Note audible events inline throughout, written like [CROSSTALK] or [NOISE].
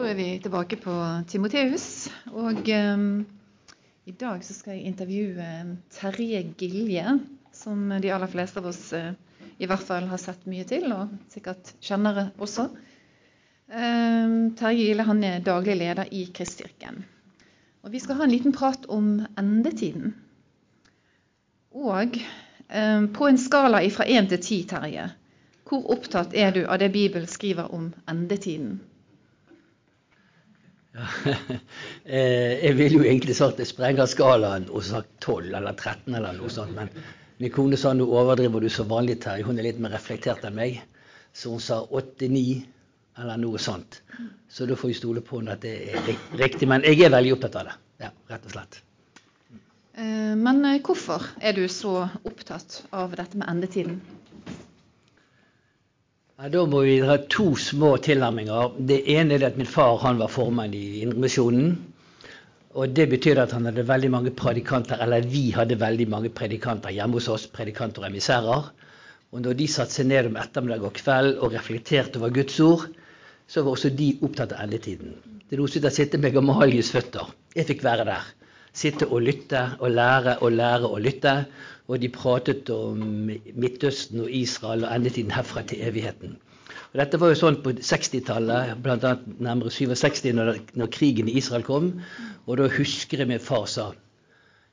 Da er vi tilbake på Timoteus. Og um, i dag så skal jeg intervjue Terje Gilje, som de aller fleste av oss uh, i hvert fall har sett mye til, og sikkert kjenner også. Um, Terje Gilje han er daglig leder i Kristkirken. Og vi skal ha en liten prat om endetiden. Og um, på en skala fra én til ti, Terje, hvor opptatt er du av det Bibelen skriver om endetiden? [LAUGHS] Eh, jeg ville jo egentlig sagt jeg sprenger skalaen og sagt 12 eller 13 eller noe sånt. Men min kone sa nå overdriver du så vanlig, Terje. Hun er litt mer reflektert enn meg. Så hun sa 8-9 eller noe sånt. Så da får vi stole på henne at det er riktig. Men jeg er veldig opptatt av det. Ja, rett og slett. Eh, men eh, hvorfor er du så opptatt av dette med endetiden? Ja, da må vi ha to små tilnærminger. Det ene er at min far han var formann i Indremisjonen. Og det betyr at han hadde veldig mange predikanter, eller vi hadde veldig mange predikanter hjemme hos oss. Predikanter og emissærer. Og når de satte seg ned om ettermiddag og kveld og reflekterte over Guds ord, så var også de opptatt av endetiden. Det noe som sitte med Gamalius føtter. Jeg fikk være der. Sitte og lytte og lære og lære og lytte. Og de pratet om Midtøsten og Israel og endetiden herfra til evigheten. Og dette var jo sånn på 60-tallet, bl.a. nærmere 67, når, når, krigen i Israel kom. Og da husker jeg min far sa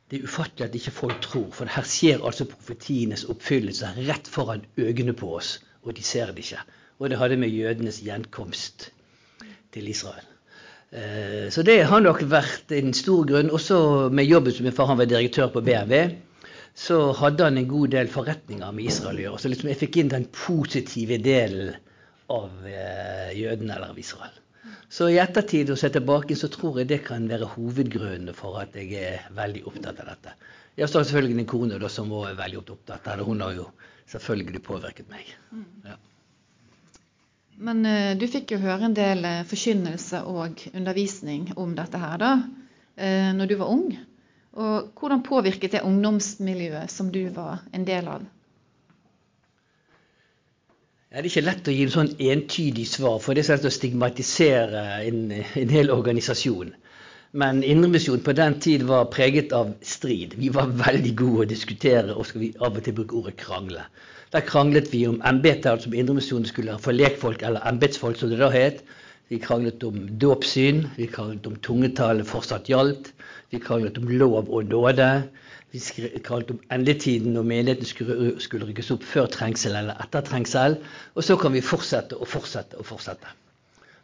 det er ufattelig at ikke folk tror, for her skjer altså profetienes oppfyllelse rett foran øynene på oss, og de ser det ikke. Og det hadde med jødenes gjenkomst til Israel. Eh, så det har nok vært en stor grunn. Også med jobben som min far han var direktør på BMW så hadde han en god del forretninger med Israel å gjøre. Så liksom jeg fikk inn den positive delen av eh, jødene eller av Israel. Så i ettertid å se tilbake så tror jeg det kan være hovedgrunnen for at jeg er veldig opptatt av dette. Jeg har selvfølgelig en kone da, som er veldig opptatt av det. Hun har jo selvfølgelig påvirket meg. Ja. Men uh, du fikk jo høre en del uh, forkynnelse og undervisning om dette her da, uh, når du var ung. Og hvordan påvirket det ungdomsmiljøet som du var en del av? Det er ikke lett å gi en sånn entydig svar, for det er sånn å stigmatisere en, en hel organisasjon. Men Indremisjonen på den tid var preget av strid. Vi var veldig gode å diskutere, og skal vi av og til bruke ordet krangle. Der kranglet vi om embetet, som om Indremisjonen skulle ha for lekfolk eller embetsfolk, som det da het. Vi kranglet om dåpssyn, vi kranglet om tungetallet fortsatt gjaldt. Vi kranglet om lov og nåde. Vi kranglet om endetiden når menigheten skulle, skulle rykkes opp før trengsel eller etter trengsel. Og så kan vi fortsette og fortsette og fortsette.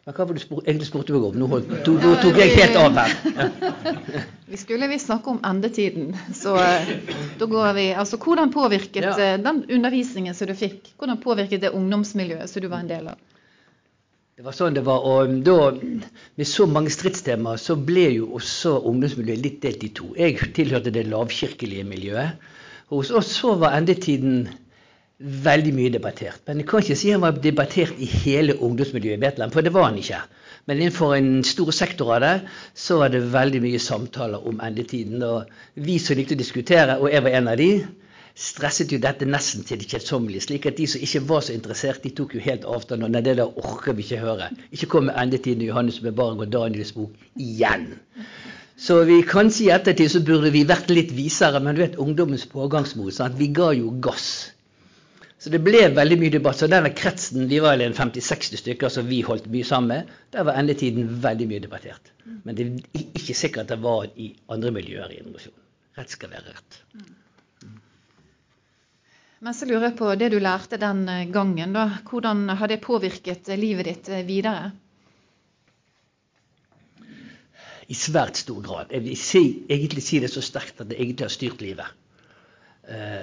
Men hva var det du egentlig spurte meg om? Nå, holdt, to, nå tok jeg helt av her. Ja. [LAUGHS] Vi skulle visst snakke om endetiden. Så eh, da går vi Altså hvordan påvirket ja. Eh, den undervisningen som du fikk, hvordan påvirket det ungdomsmiljøet som du var en del av? Det var sånn det var. Og da, med så mange stridstemaer, så ble jo også ungdomsmiljøet litt delt i to. Jeg tilhørte det lavkirkelige miljøet. Hos oss så var endetiden veldig mye debattert. Men jeg kan ikke si han var debattert i hele ungdomsmiljøet i Betlehem, for det var han ikke. Men innenfor en stor sektor av det, så var det veldig mye samtaler om endetiden. Og vi som likte å diskutere, og jeg var en av de, stresset jo dette nesten til det kjedsommelige. Slik at de som ikke var så interessert, de tok jo helt avstand. Og nei, det der orker vi ikke høre. Ikke kom med endetiden i Johannes med Barg og Daniels bok igjen. Så vi kanskje i ettertid så burde vi vært litt visere, men du vet ungdommens pågangsmot. Sant? Vi ga jo gass. Så det ble veldig mye debatt. Så denne kretsen, vi var 50-60 stykker som vi holdt mye sammen med, der var endetiden veldig mye debattert. Men det er ikke sikkert at det var i andre miljøer i innovasjon. Rett skal være rett. Men så lurer jeg på det du lærte den eh, gangen. da. Hvordan har det påvirket eh, livet ditt eh, videre? I svært stor grad. Jeg vil si, egentlig si det så sterkt at det egentlig har styrt livet.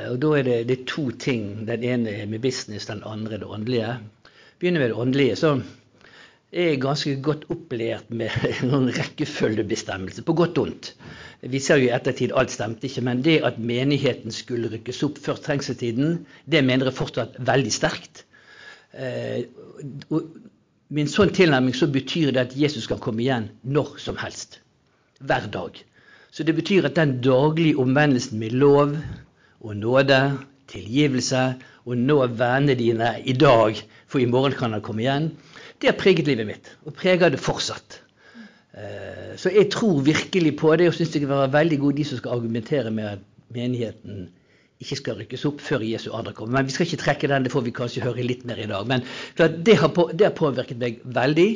Og da er det, det er to ting. Den ene er med business, den andre er det åndelige. Begynner med det åndelige. så er ganske godt opplært med [LAUGHS] noen rekkefølgebestemmelser, på godt og vondt. Vi ser jo i ettertid alt stemte ikke, men det at menigheten skulle rykkes opp før trengselstiden, det mener jeg fortsatt veldig sterkt. Eh, med en sånn tilnærming så betyr det at Jesus kan komme igjen når som helst. Hver dag. Så det betyr at den daglige omvendelsen med lov og nåde, tilgivelse og nå vennene dine i dag, for i morgen kan han komme igjen, Det har preget livet mitt, og preger det fortsatt. Eh, så jeg tror virkelig på det, og syns det kan være veldig gode de som skal argumentere med at menigheten ikke skal rykkes opp før Jesu andre kommer. Men vi skal ikke trekke den, det får vi kanskje høre litt mer i dag. Men det har, på, det har påvirket meg veldig.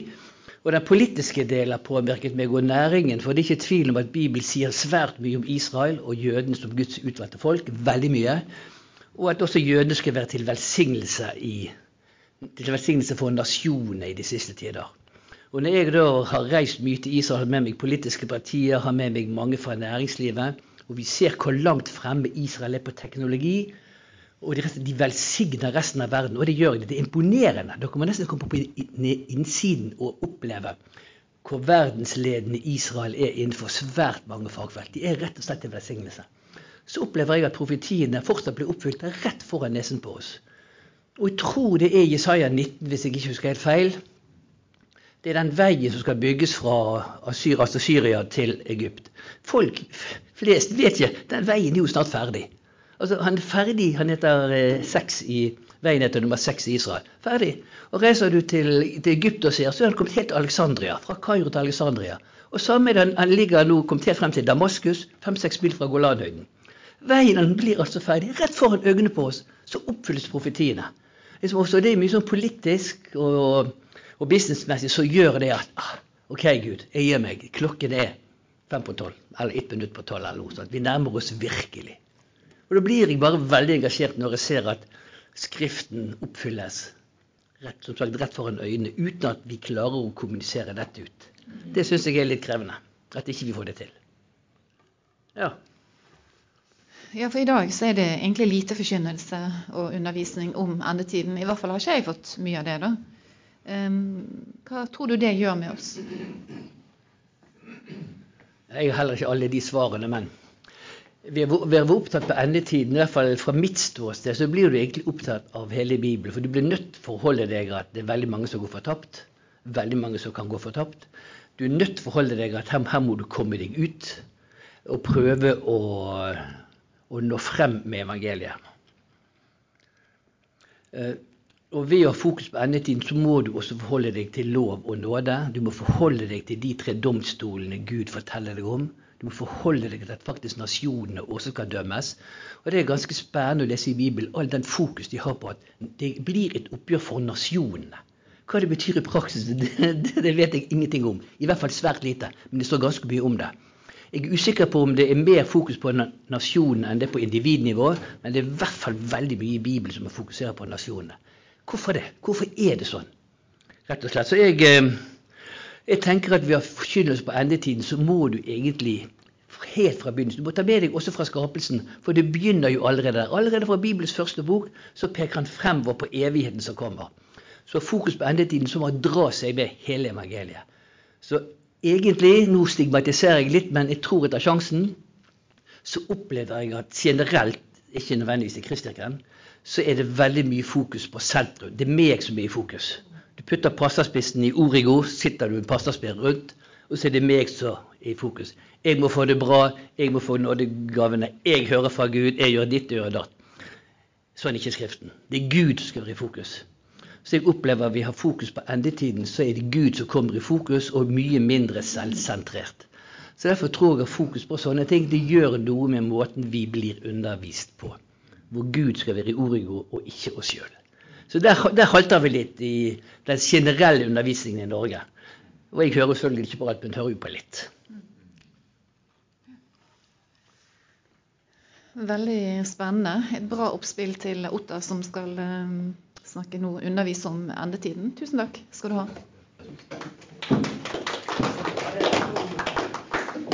Og den politiske delen har påvirket meg og næringen. For det er ikke tvil om at Bibelen sier svært mye om Israel og jødene som Guds utvalgte folk. Veldig mye. Og at også jødene skal være til velsignelse, i, til velsignelse for nasjonene i de siste tider. Og når jeg da har reist mye til Israel, har med meg politiske partier, har med meg mange fra næringslivet, og vi ser hvor langt fremme Israel er på teknologi, og de velsigner resten av verden. Og det gjør de. Det er imponerende. Dere må nesten komme på innsiden og oppleve hvor verdensledende Israel er innenfor svært mange fagfelt. De er rett og slett en velsignelse så opplever jeg at profetiene fortsatt blir oppfylt rett foran nesen på oss. Og jeg tror det er Jesaja 19, hvis jeg ikke husker helt feil. Det er den veien som skal bygges fra Asyr, altså Syria til Egypt. Folk flest vet ikke Den veien er jo snart ferdig. Altså, Han er ferdig, han heter eh, seks i veien heter nummer seks i Israel. Ferdig. Og Reiser du til, til Egypt og ser, så er han kommet helt til Alexandria. Fra Kairo til Alexandria. Og samme er han, ligger nå kommet helt frem til Damaskus, fem-seks mil fra Golanhøyden. Veien han blir altså ferdig. Rett foran øynene på oss så oppfylles profetiene. Liksom også det er mye sånn politisk og, og businessmessig så gjør det at ah, OK, Gud, jeg gir meg. Klokken er fem på tolv. Eller ett minutt på tolv. eller noe sånt. Vi nærmer oss virkelig. Og Da blir jeg bare veldig engasjert når jeg ser at Skriften oppfylles rett, som sagt, rett foran øynene, uten at vi klarer å kommunisere dette ut. Det syns jeg er litt krevende. At ikke vi får det til. Ja. Ja, for i dag så er det egentlig lite forkynnelse og undervisning om endetiden. I hvert fall har ikke jeg fått mye av det, da. Um, hva tror du det gjør med oss? Jeg har heller ikke alle de svarene, men ved å være opptatt på endetiden, i hvert fall fra mitt ståsted, så blir du egentlig opptatt av hele Bibelen. For du blir nødt til å forholde deg at det er veldig mange som går fortapt. Veldig mange som kan gå fortapt. Du er nødt til å forholde deg at her, her må du komme deg ut og prøve å å nå frem med evangeliet. Og Ved å ha fokus på endetiden så må du også forholde deg til lov og nåde. Du må forholde deg til de tre domstolene Gud forteller deg om. Du må forholde deg til at faktisk nasjonene også skal dømmes. Og Det er ganske spennende å lese i Bibelen all den fokus de har på at det blir et oppgjør for nasjonene. Hva det betyr i praksis, [LAUGHS] det, det vet jeg ingenting om. I hvert fall svært lite. Men det står ganske mye om det. Jeg er usikker på om det er mer fokus på nasjonen enn det på individnivå, men det er i hvert fall veldig mye i Bibelen som fokuserer på nasjonene. Hvorfor det? Hvorfor er det sånn? Rett og slett. Så jeg, eh, jeg tenker at ved å skynde oss på endetiden, så må du egentlig helt fra begynnelsen. Du må ta med deg også fra skapelsen, for det begynner jo allerede der. Allerede fra Bibels første bok så peker han fremover på evigheten som kommer. Så fokus på endetiden så må dra seg med hele evangeliet. Så egentlig, nå stigmatiserer jeg litt, men jeg tror jeg tar sjansen, så opplever jeg at generelt, ikke nødvendigvis i Kristkirken, så er det veldig mye fokus på sentrum. Det er meg som er i fokus. Du putter pastaspissen i Origo, sitter du med pastaspissen rundt, og så er det meg som er i fokus. Jeg må få det bra, jeg må få nådegavene. Jeg hører fra Gud, jeg gjør ditt, jeg gjør datt. Sånn er ikke Skriften. Det er Gud som skal være i fokus. Så jeg opplever at vi har fokus på endetiden, så er det Gud som kommer i fokus, og mye mindre selvsentrert. Så Derfor tror jeg at fokus på sånne ting det gjør noe med måten vi blir undervist på. Hvor Gud skal være i origo, og ikke oss sjøl. Så der, der, halter vi litt i den generelle undervisningen i Norge. Og jeg hører selvfølgelig ikke på alt, men hører jo på litt. Veldig spennende. Et bra oppspill til Otta, som skal eh, snakke nå, undervise om endetiden. Tusen takk skal du ha.